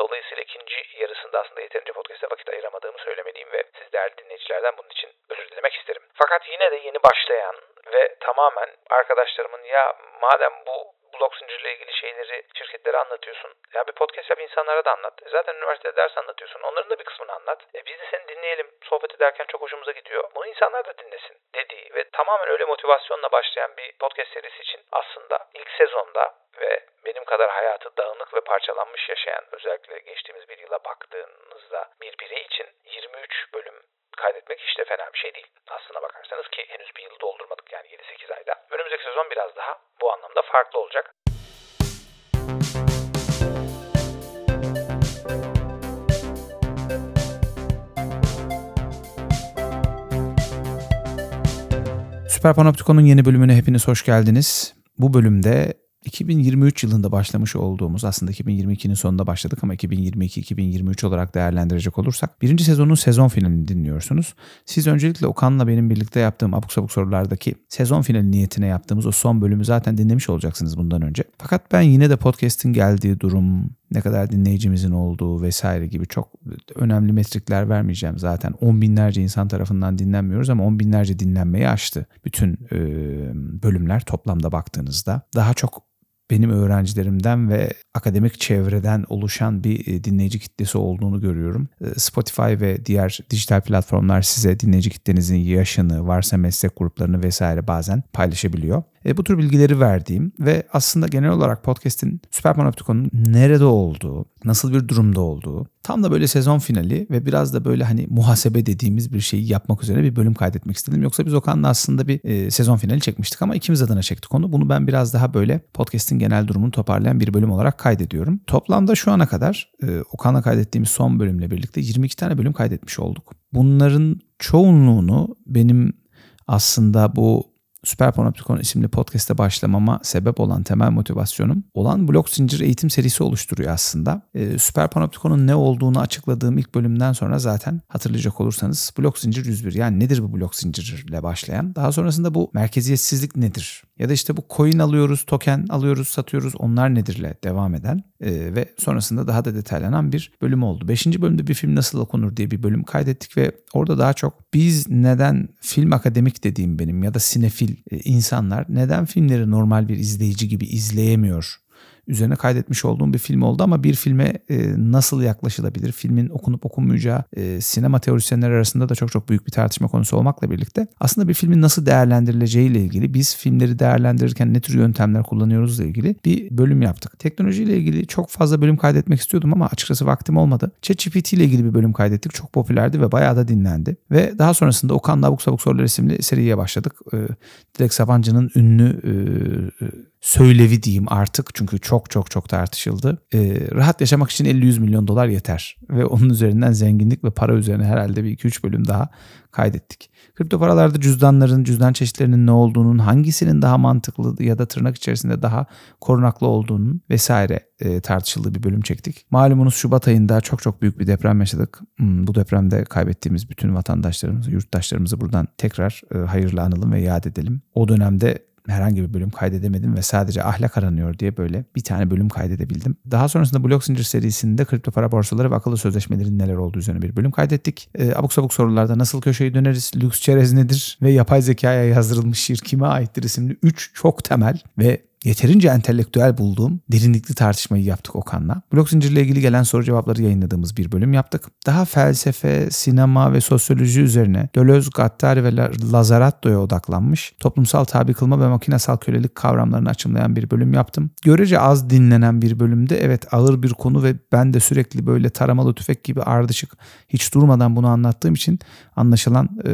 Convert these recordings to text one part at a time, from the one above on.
Dolayısıyla ikinci yarısında aslında yeterince podcast'e vakit ayıramadığımı söylemeliyim ve siz değerli dinleyicilerden bunun için özür dilemek isterim. Fakat yine de yeni başlayan ve tamamen arkadaşlarımın ya madem bu blok zincirle ilgili şeyleri şirketlere anlatıyorsun. Ya bir podcast yap insanlara da anlat. E zaten üniversitede ders anlatıyorsun. Onların da bir kısmını anlat. E biz de seni dinleyelim. Sohbet ederken çok hoşumuza gidiyor. Bunu insanlar da dinlesin dediği ve tamamen öyle motivasyonla başlayan bir podcast serisi için aslında ilk sezonda ve benim kadar hayatı dağınık ve parçalanmış yaşayan özellikle geçtiğimiz bir yıla baktığınızda bir birey için 23 bölüm kaydetmek hiç de fena bir şey değil. Aslına bakarsanız ki henüz bir yıl doldurmadık yani 7-8 ayda. Önümüzdeki sezon biraz daha bu anlamda farklı olacak. Süper Panoptikon'un yeni bölümüne hepiniz hoş geldiniz. Bu bölümde 2023 yılında başlamış olduğumuz aslında 2022'nin sonunda başladık ama 2022-2023 olarak değerlendirecek olursak birinci sezonun sezon finalini dinliyorsunuz. Siz öncelikle Okan'la benim birlikte yaptığım abuk sabuk sorulardaki sezon finali niyetine yaptığımız o son bölümü zaten dinlemiş olacaksınız bundan önce. Fakat ben yine de podcast'in geldiği durum, ne kadar dinleyicimizin olduğu vesaire gibi çok önemli metrikler vermeyeceğim zaten. On binlerce insan tarafından dinlenmiyoruz ama on binlerce dinlenmeyi aştı. Bütün e, bölümler toplamda baktığınızda daha çok benim öğrencilerimden ve akademik çevreden oluşan bir dinleyici kitlesi olduğunu görüyorum. Spotify ve diğer dijital platformlar size dinleyici kitlenizin yaşını, varsa meslek gruplarını vesaire bazen paylaşabiliyor. E, bu tür bilgileri verdiğim ve aslında genel olarak podcast'in Süper Panoptikon'un nerede olduğu, nasıl bir durumda olduğu, tam da böyle sezon finali ve biraz da böyle hani muhasebe dediğimiz bir şeyi yapmak üzere bir bölüm kaydetmek istedim. Yoksa biz Okan'la aslında bir e, sezon finali çekmiştik ama ikimiz adına çektik onu. Bunu ben biraz daha böyle podcast'in genel durumunu toparlayan bir bölüm olarak kaydediyorum. Toplamda şu ana kadar e, Okan'la kaydettiğimiz son bölümle birlikte 22 tane bölüm kaydetmiş olduk. Bunların çoğunluğunu benim aslında bu Süper Panoptikon isimli podcast'e başlamama sebep olan temel motivasyonum olan blok zincir eğitim serisi oluşturuyor aslında. Ee, Süper Panoptikon'un ne olduğunu açıkladığım ilk bölümden sonra zaten hatırlayacak olursanız blok zincir 101 yani nedir bu blok zincirle başlayan? Daha sonrasında bu merkeziyetsizlik nedir? Ya da işte bu coin alıyoruz, token alıyoruz, satıyoruz onlar nedirle devam eden e, ve sonrasında daha da detaylanan bir bölüm oldu. Beşinci bölümde bir film nasıl okunur diye bir bölüm kaydettik ve orada daha çok biz neden film akademik dediğim benim ya da sinefil e, insanlar neden filmleri normal bir izleyici gibi izleyemiyor üzerine kaydetmiş olduğum bir film oldu ama bir filme e, nasıl yaklaşılabilir? Filmin okunup okunmayacağı e, sinema teorisyenler arasında da çok çok büyük bir tartışma konusu olmakla birlikte aslında bir filmin nasıl değerlendirileceği ile ilgili biz filmleri değerlendirirken ne tür yöntemler kullanıyoruz ile ilgili bir bölüm yaptık. Teknoloji ile ilgili çok fazla bölüm kaydetmek istiyordum ama açıkçası vaktim olmadı. ChatGPT ile ilgili bir bölüm kaydettik. Çok popülerdi ve bayağı da dinlendi. Ve daha sonrasında Okan'la Abuk Sabuk Sorular isimli seriye başladık. E, Dilek Sabancı'nın ünlü e, söylevi diyeyim artık çünkü çok çok çok tartışıldı. Ee, rahat yaşamak için 50-100 milyon dolar yeter ve onun üzerinden zenginlik ve para üzerine herhalde bir 2-3 bölüm daha kaydettik. Kripto paralarda cüzdanların, cüzdan çeşitlerinin ne olduğunun, hangisinin daha mantıklı ya da tırnak içerisinde daha korunaklı olduğunun vesaire e, tartışıldığı bir bölüm çektik. Malumunuz Şubat ayında çok çok büyük bir deprem yaşadık. Hmm, bu depremde kaybettiğimiz bütün vatandaşlarımızı, yurttaşlarımızı buradan tekrar e, hayırlı analım ve yad edelim. O dönemde herhangi bir bölüm kaydedemedim ve sadece ahlak aranıyor diye böyle bir tane bölüm kaydedebildim. Daha sonrasında Blok Zincir serisinde kripto para borsaları ve akıllı sözleşmelerin neler olduğu üzerine bir bölüm kaydettik. E, abuk sabuk sorularda nasıl köşeyi döneriz, lüks çerez nedir ve yapay zekaya yazdırılmış şiir kime aittir isimli 3 çok temel ve yeterince entelektüel bulduğum derinlikli tartışmayı yaptık Okan'la. Blok zincirle ilgili gelen soru cevapları yayınladığımız bir bölüm yaptık. Daha felsefe, sinema ve sosyoloji üzerine Deleuze, Gattari ve Lazaretto'ya odaklanmış toplumsal tabi kılma ve makinesel kölelik kavramlarını açımlayan bir bölüm yaptım. Görece az dinlenen bir bölümde evet ağır bir konu ve ben de sürekli böyle taramalı tüfek gibi ardışık hiç durmadan bunu anlattığım için anlaşılan e,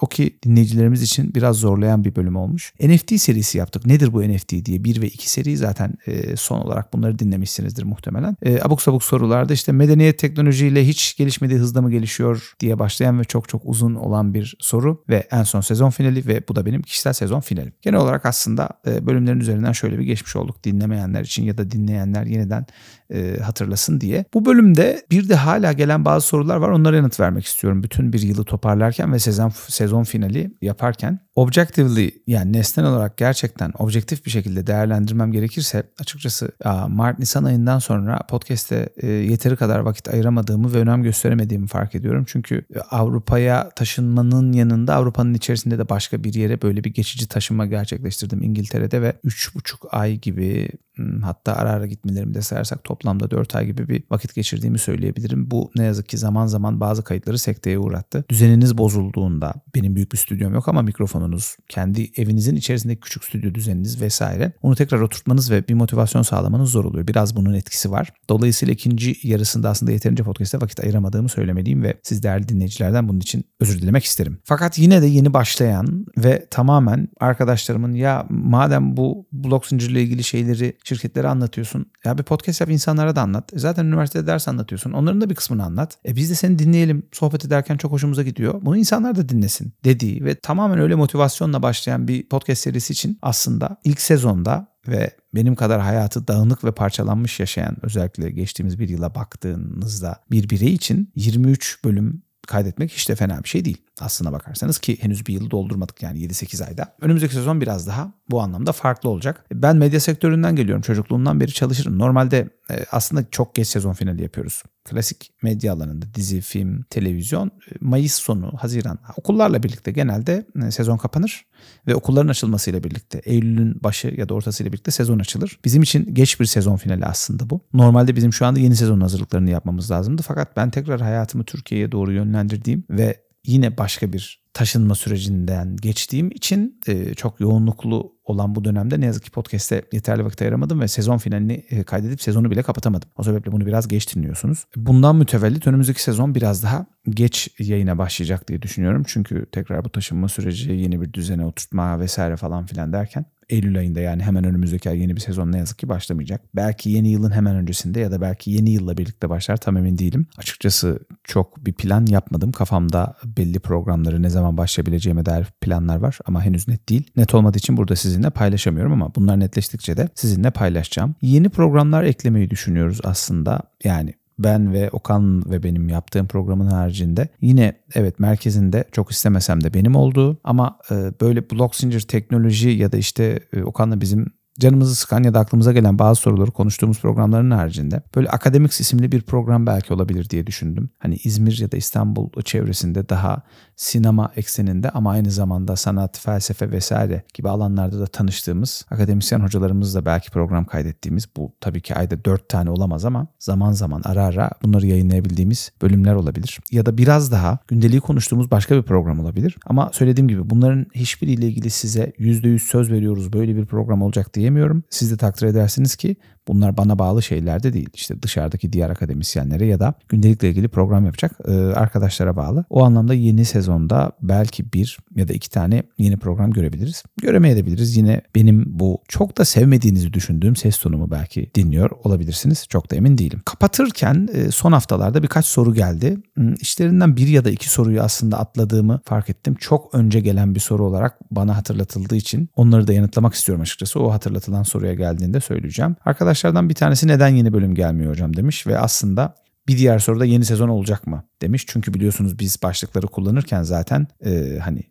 o ki dinleyicilerimiz için biraz zorlayan bir bölüm olmuş. NFT serisi yaptık. Nedir bu NFT diye bir ve iki seri zaten e, son olarak bunları dinlemişsinizdir muhtemelen. E, abuk sabuk sorularda işte medeniyet teknolojiyle hiç gelişmediği hızda mı gelişiyor diye başlayan ve çok çok uzun olan bir soru ve en son sezon finali ve bu da benim kişisel sezon finalim. Genel olarak aslında e, bölümlerin üzerinden şöyle bir geçmiş olduk dinlemeyenler için ya da dinleyenler yeniden e, hatırlasın diye. Bu bölümde bir de hala gelen bazı sorular var onlara yanıt vermek istiyorum. Bütün bir yılı toparlarken ve sezon, sezon sezon finali yaparken objectively yani nesnel olarak gerçekten objektif bir şekilde değerlendirmem gerekirse açıkçası Mart Nisan ayından sonra podcast'te e, yeteri kadar vakit ayıramadığımı ve önem gösteremediğimi fark ediyorum. Çünkü Avrupa'ya taşınmanın yanında Avrupa'nın içerisinde de başka bir yere böyle bir geçici taşınma gerçekleştirdim İngiltere'de ve 3,5 ay gibi Hmm, hatta ara ara gitmelerimi de sayarsak toplamda 4 ay gibi bir vakit geçirdiğimi söyleyebilirim. Bu ne yazık ki zaman zaman bazı kayıtları sekteye uğrattı. Düzeniniz bozulduğunda benim büyük bir stüdyom yok ama mikrofonunuz, kendi evinizin içerisindeki küçük stüdyo düzeniniz vesaire onu tekrar oturtmanız ve bir motivasyon sağlamanız zor oluyor. Biraz bunun etkisi var. Dolayısıyla ikinci yarısında aslında yeterince podcast'te vakit ayıramadığımı söylemeliyim ve siz değerli dinleyicilerden bunun için özür dilemek isterim. Fakat yine de yeni başlayan ve tamamen arkadaşlarımın ya madem bu blog zincirle ilgili şeyleri şirketlere anlatıyorsun. Ya bir podcast yap insanlara da anlat. E zaten üniversitede ders anlatıyorsun. Onların da bir kısmını anlat. E biz de seni dinleyelim. Sohbet ederken çok hoşumuza gidiyor. Bunu insanlar da dinlesin dediği ve tamamen öyle motivasyonla başlayan bir podcast serisi için aslında ilk sezonda ve benim kadar hayatı dağınık ve parçalanmış yaşayan özellikle geçtiğimiz bir yıla baktığınızda bir birey için 23 bölüm kaydetmek hiç de fena bir şey değil aslına bakarsanız ki henüz bir yılı doldurmadık yani 7-8 ayda. Önümüzdeki sezon biraz daha bu anlamda farklı olacak. Ben medya sektöründen geliyorum. Çocukluğumdan beri çalışırım. Normalde e, aslında çok geç sezon finali yapıyoruz. Klasik medya alanında dizi, film, televizyon e, Mayıs sonu, Haziran okullarla birlikte genelde e, sezon kapanır ve okulların açılmasıyla birlikte Eylül'ün başı ya da ortasıyla birlikte sezon açılır. Bizim için geç bir sezon finali aslında bu. Normalde bizim şu anda yeni sezon hazırlıklarını yapmamız lazımdı fakat ben tekrar hayatımı Türkiye'ye doğru yönlendirdiğim ve yine başka bir taşınma sürecinden geçtiğim için e, çok yoğunluklu olan bu dönemde ne yazık ki podcast'te yeterli vakit ayıramadım ve sezon finalini e, kaydedip sezonu bile kapatamadım. O sebeple bunu biraz geç dinliyorsunuz. Bundan mütevellit önümüzdeki sezon biraz daha geç yayına başlayacak diye düşünüyorum. Çünkü tekrar bu taşınma süreci, yeni bir düzene oturtma vesaire falan filan derken Eylül ayında yani hemen önümüzdeki ay yeni bir sezon ne yazık ki başlamayacak. Belki yeni yılın hemen öncesinde ya da belki yeni yılla birlikte başlar tam emin değilim. Açıkçası çok bir plan yapmadım. Kafamda belli programları ne zaman başlayabileceğime dair planlar var ama henüz net değil. Net olmadığı için burada sizinle paylaşamıyorum ama bunlar netleştikçe de sizinle paylaşacağım. Yeni programlar eklemeyi düşünüyoruz aslında. Yani ben ve Okan ve benim yaptığım programın haricinde yine evet merkezinde çok istemesem de benim olduğu ama e, böyle blok zincir teknoloji ya da işte e, Okan'la bizim canımızı sıkan ya da aklımıza gelen bazı soruları konuştuğumuz programların haricinde böyle akademik isimli bir program belki olabilir diye düşündüm. Hani İzmir ya da İstanbul çevresinde daha sinema ekseninde ama aynı zamanda sanat, felsefe vesaire gibi alanlarda da tanıştığımız akademisyen hocalarımızla belki program kaydettiğimiz bu tabii ki ayda dört tane olamaz ama zaman zaman ara ara bunları yayınlayabildiğimiz bölümler olabilir. Ya da biraz daha gündeliği konuştuğumuz başka bir program olabilir. Ama söylediğim gibi bunların hiçbiriyle ilgili size %100 söz veriyoruz böyle bir program olacak diyemiyorum. Siz de takdir edersiniz ki Bunlar bana bağlı şeyler de değil. İşte dışarıdaki diğer akademisyenlere ya da gündelikle ilgili program yapacak e, arkadaşlara bağlı. O anlamda yeni sezonda belki bir ya da iki tane yeni program görebiliriz. Göremeyebiliriz. Yine benim bu çok da sevmediğinizi düşündüğüm ses tonumu belki dinliyor olabilirsiniz. Çok da emin değilim. Kapatırken e, son haftalarda birkaç soru geldi. İşlerinden bir ya da iki soruyu aslında atladığımı fark ettim. Çok önce gelen bir soru olarak bana hatırlatıldığı için onları da yanıtlamak istiyorum açıkçası. O hatırlatılan soruya geldiğinde söyleyeceğim. Arkadaşlar Arkadaşlardan bir tanesi neden yeni bölüm gelmiyor hocam demiş ve aslında bir diğer soruda yeni sezon olacak mı demiş. Çünkü biliyorsunuz biz başlıkları kullanırken zaten e, hani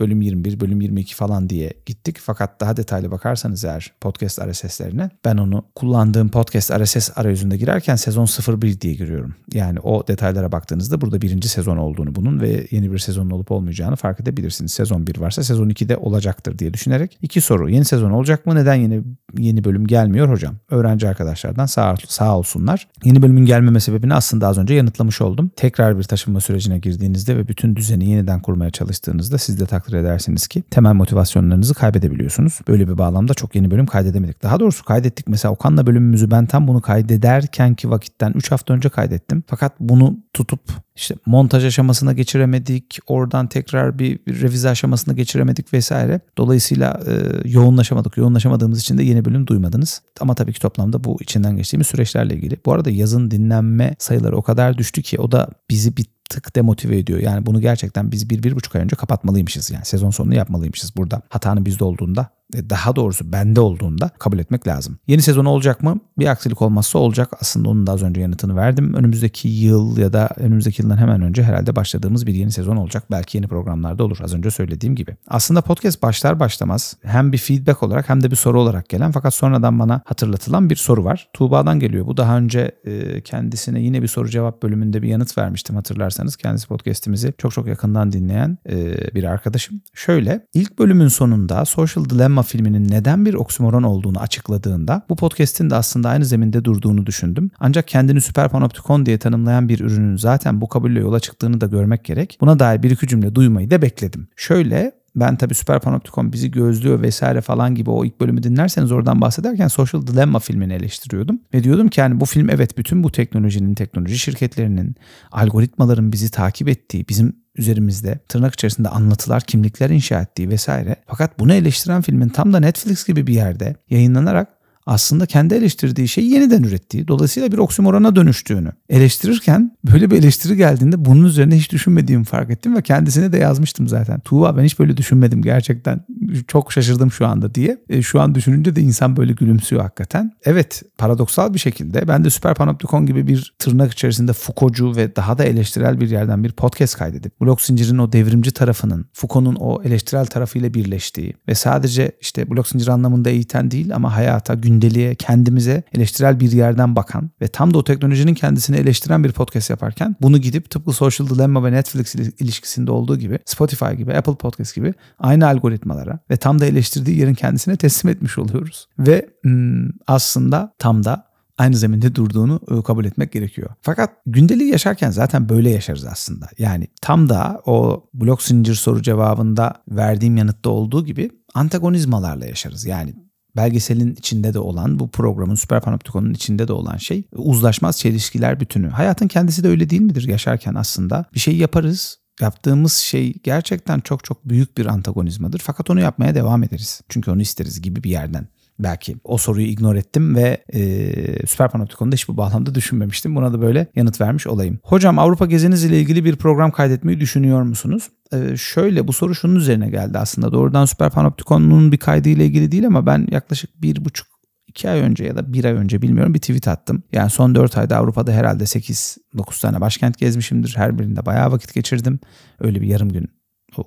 bölüm 21, bölüm 22 falan diye gittik. Fakat daha detaylı bakarsanız eğer podcast RSS'lerine ben onu kullandığım podcast RSS arayüzünde girerken sezon 01 diye giriyorum. Yani o detaylara baktığınızda burada birinci sezon olduğunu bunun ve yeni bir sezonun olup olmayacağını fark edebilirsiniz. Sezon 1 varsa sezon 2 de olacaktır diye düşünerek. iki soru. Yeni sezon olacak mı? Neden yeni yeni bölüm gelmiyor hocam? Öğrenci arkadaşlardan sağ, sağ olsunlar. Yeni bölümün gelmeme sebebini aslında az önce yanıtlamış oldum. Tekrar bir taşınma sürecine girdiğinizde ve bütün düzeni yeniden kurmaya çalıştığınızda siz de takdir takdir edersiniz ki temel motivasyonlarınızı kaybedebiliyorsunuz. Böyle bir bağlamda çok yeni bölüm kaydedemedik. Daha doğrusu kaydettik. Mesela Okan'la bölümümüzü ben tam bunu kaydederken ki vakitten 3 hafta önce kaydettim. Fakat bunu tutup işte montaj aşamasına geçiremedik. Oradan tekrar bir, bir revize aşamasına geçiremedik vesaire. Dolayısıyla e, yoğunlaşamadık. Yoğunlaşamadığımız için de yeni bölüm duymadınız. Ama tabii ki toplamda bu içinden geçtiğimiz süreçlerle ilgili. Bu arada yazın dinlenme sayıları o kadar düştü ki o da bizi bir tık demotive ediyor. Yani bunu gerçekten biz bir, bir buçuk ay önce kapatmalıymışız. Yani sezon sonunu yapmalıymışız burada. Hatanın bizde olduğunda daha doğrusu bende olduğunda kabul etmek lazım. Yeni sezon olacak mı? Bir aksilik olmazsa olacak. Aslında onun da az önce yanıtını verdim. Önümüzdeki yıl ya da önümüzdeki yıldan hemen önce herhalde başladığımız bir yeni sezon olacak. Belki yeni programlarda olur az önce söylediğim gibi. Aslında podcast başlar başlamaz hem bir feedback olarak hem de bir soru olarak gelen fakat sonradan bana hatırlatılan bir soru var. Tuğba'dan geliyor. Bu daha önce e, kendisine yine bir soru cevap bölümünde bir yanıt vermiştim hatırlarsanız. Kendisi podcast'imizi çok çok yakından dinleyen e, bir arkadaşım. Şöyle ilk bölümün sonunda Social Dilemma filminin neden bir oksimoron olduğunu açıkladığında bu podcast'in de aslında aynı zeminde durduğunu düşündüm. Ancak kendini süper panoptikon diye tanımlayan bir ürünün zaten bu kabulle yola çıktığını da görmek gerek. Buna dair bir iki cümle duymayı da bekledim. Şöyle ben tabii Süper Panoptikon bizi gözlüyor vesaire falan gibi o ilk bölümü dinlerseniz oradan bahsederken Social Dilemma filmini eleştiriyordum. Ve diyordum ki yani bu film evet bütün bu teknolojinin, teknoloji şirketlerinin, algoritmaların bizi takip ettiği, bizim üzerimizde tırnak içerisinde anlatılar, kimlikler inşa ettiği vesaire. Fakat bunu eleştiren filmin tam da Netflix gibi bir yerde yayınlanarak aslında kendi eleştirdiği şeyi yeniden ürettiği, dolayısıyla bir oksimorona dönüştüğünü eleştirirken böyle bir eleştiri geldiğinde bunun üzerine hiç düşünmediğimi fark ettim ve kendisine de yazmıştım zaten. Tuğba ben hiç böyle düşünmedim gerçekten çok şaşırdım şu anda diye. E, şu an düşününce de insan böyle gülümsüyor hakikaten. Evet paradoksal bir şekilde ben de Süper Panoptikon gibi bir tırnak içerisinde Foucault'cu ve daha da eleştirel bir yerden bir podcast kaydedip blok zincirin o devrimci tarafının Foucault'un o eleştirel tarafıyla birleştiği ve sadece işte blok zincir anlamında eğiten değil ama hayata, gündeliğe, kendimize eleştirel bir yerden bakan ve tam da o teknolojinin kendisini eleştiren bir podcast yaparken bunu gidip tıpkı Social Dilemma ve Netflix ilişkisinde olduğu gibi Spotify gibi, Apple Podcast gibi aynı algoritmalara ve tam da eleştirdiği yerin kendisine teslim etmiş oluyoruz. Ve aslında tam da aynı zeminde durduğunu kabul etmek gerekiyor. Fakat gündeliği yaşarken zaten böyle yaşarız aslında. Yani tam da o blok zincir soru cevabında verdiğim yanıtta olduğu gibi antagonizmalarla yaşarız. Yani belgeselin içinde de olan bu programın Süper Panoptikon'un içinde de olan şey uzlaşmaz çelişkiler bütünü. Hayatın kendisi de öyle değil midir yaşarken aslında? Bir şey yaparız yaptığımız şey gerçekten çok çok büyük bir antagonizmadır. Fakat onu yapmaya devam ederiz. Çünkü onu isteriz gibi bir yerden belki. O soruyu ignore ettim ve e, Süper Panoptikon'da hiç bu bağlamda düşünmemiştim. Buna da böyle yanıt vermiş olayım. Hocam Avrupa geziniz ile ilgili bir program kaydetmeyi düşünüyor musunuz? Ee, şöyle bu soru şunun üzerine geldi aslında. Doğrudan Süper Panoptikon'un bir kaydı ile ilgili değil ama ben yaklaşık bir buçuk 2 ay önce ya da 1 ay önce bilmiyorum bir tweet attım. Yani son 4 ayda Avrupa'da herhalde 8-9 tane başkent gezmişimdir. Her birinde bayağı vakit geçirdim. Öyle bir yarım gün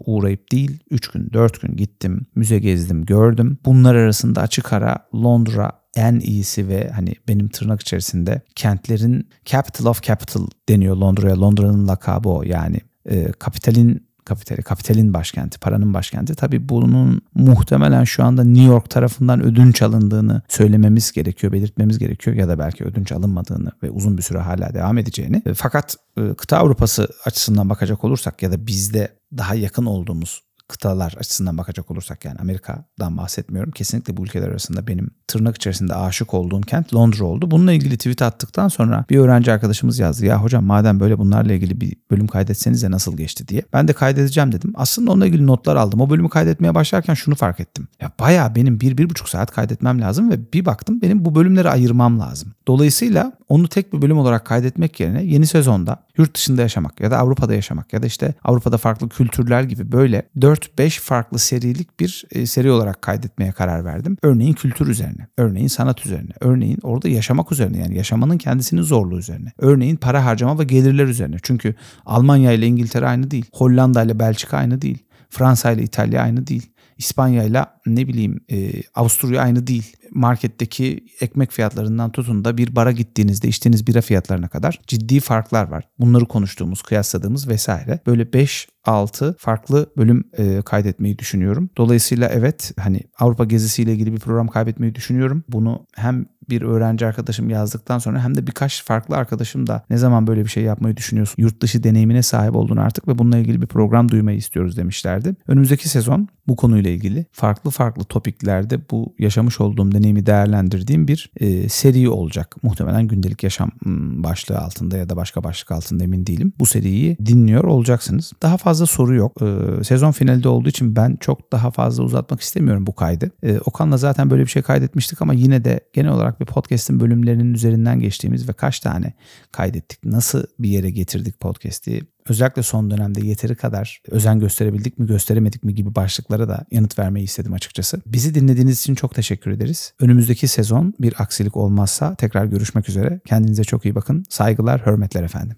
uğrayıp değil 3 gün 4 gün gittim müze gezdim gördüm. Bunlar arasında açık ara Londra en iyisi ve hani benim tırnak içerisinde kentlerin capital of capital deniyor Londra'ya. Londra'nın lakabı o yani e, kapitalin kapitali, kapitalin başkenti, paranın başkenti. Tabii bunun muhtemelen şu anda New York tarafından ödünç alındığını söylememiz gerekiyor, belirtmemiz gerekiyor ya da belki ödünç alınmadığını ve uzun bir süre hala devam edeceğini. E, fakat e, kıta Avrupası açısından bakacak olursak ya da bizde daha yakın olduğumuz kıtalar açısından bakacak olursak yani Amerika'dan bahsetmiyorum. Kesinlikle bu ülkeler arasında benim tırnak içerisinde aşık olduğum kent Londra oldu. Bununla ilgili tweet attıktan sonra bir öğrenci arkadaşımız yazdı. Ya hocam madem böyle bunlarla ilgili bir bölüm kaydetsenize nasıl geçti diye. Ben de kaydedeceğim dedim. Aslında onunla ilgili notlar aldım. O bölümü kaydetmeye başlarken şunu fark ettim. Ya bayağı benim bir, bir buçuk saat kaydetmem lazım ve bir baktım benim bu bölümleri ayırmam lazım. Dolayısıyla onu tek bir bölüm olarak kaydetmek yerine yeni sezonda yurt dışında yaşamak ya da Avrupa'da yaşamak ya da işte Avrupa'da farklı kültürler gibi böyle 4-5 farklı serilik bir e, seri olarak kaydetmeye karar verdim. Örneğin kültür üzerine, örneğin sanat üzerine, örneğin orada yaşamak üzerine yani yaşamanın kendisinin zorluğu üzerine. Örneğin para harcama ve gelirler üzerine. Çünkü Almanya ile İngiltere aynı değil. Hollanda ile Belçika aynı değil. Fransa ile İtalya aynı değil. İspanya ile ne bileyim e, Avusturya aynı değil. Marketteki ekmek fiyatlarından tutun da bir bara gittiğinizde içtiğiniz bira fiyatlarına kadar ciddi farklar var. Bunları konuştuğumuz, kıyasladığımız vesaire. Böyle 5 6 farklı bölüm e, kaydetmeyi düşünüyorum. Dolayısıyla evet hani Avrupa gezisiyle ilgili bir program kaydetmeyi düşünüyorum. Bunu hem bir öğrenci arkadaşım yazdıktan sonra hem de birkaç farklı arkadaşım da ne zaman böyle bir şey yapmayı düşünüyorsun? Yurt dışı deneyimine sahip oldun artık ve bununla ilgili bir program duymayı istiyoruz demişlerdi. Önümüzdeki sezon bu konuyla ilgili farklı farklı topiklerde bu yaşamış olduğum deneyimi değerlendirdiğim bir e, seri olacak. Muhtemelen gündelik yaşam başlığı altında ya da başka başlık altında emin değilim. Bu seriyi dinliyor olacaksınız. Daha fazla fazla soru yok. Ee, sezon finalde olduğu için ben çok daha fazla uzatmak istemiyorum bu kaydı. Ee, Okan'la zaten böyle bir şey kaydetmiştik ama yine de genel olarak bir podcast'in bölümlerinin üzerinden geçtiğimiz ve kaç tane kaydettik, nasıl bir yere getirdik podcast'i, özellikle son dönemde yeteri kadar özen gösterebildik mi gösteremedik mi gibi başlıklara da yanıt vermeyi istedim açıkçası. Bizi dinlediğiniz için çok teşekkür ederiz. Önümüzdeki sezon bir aksilik olmazsa tekrar görüşmek üzere. Kendinize çok iyi bakın. Saygılar, hürmetler efendim.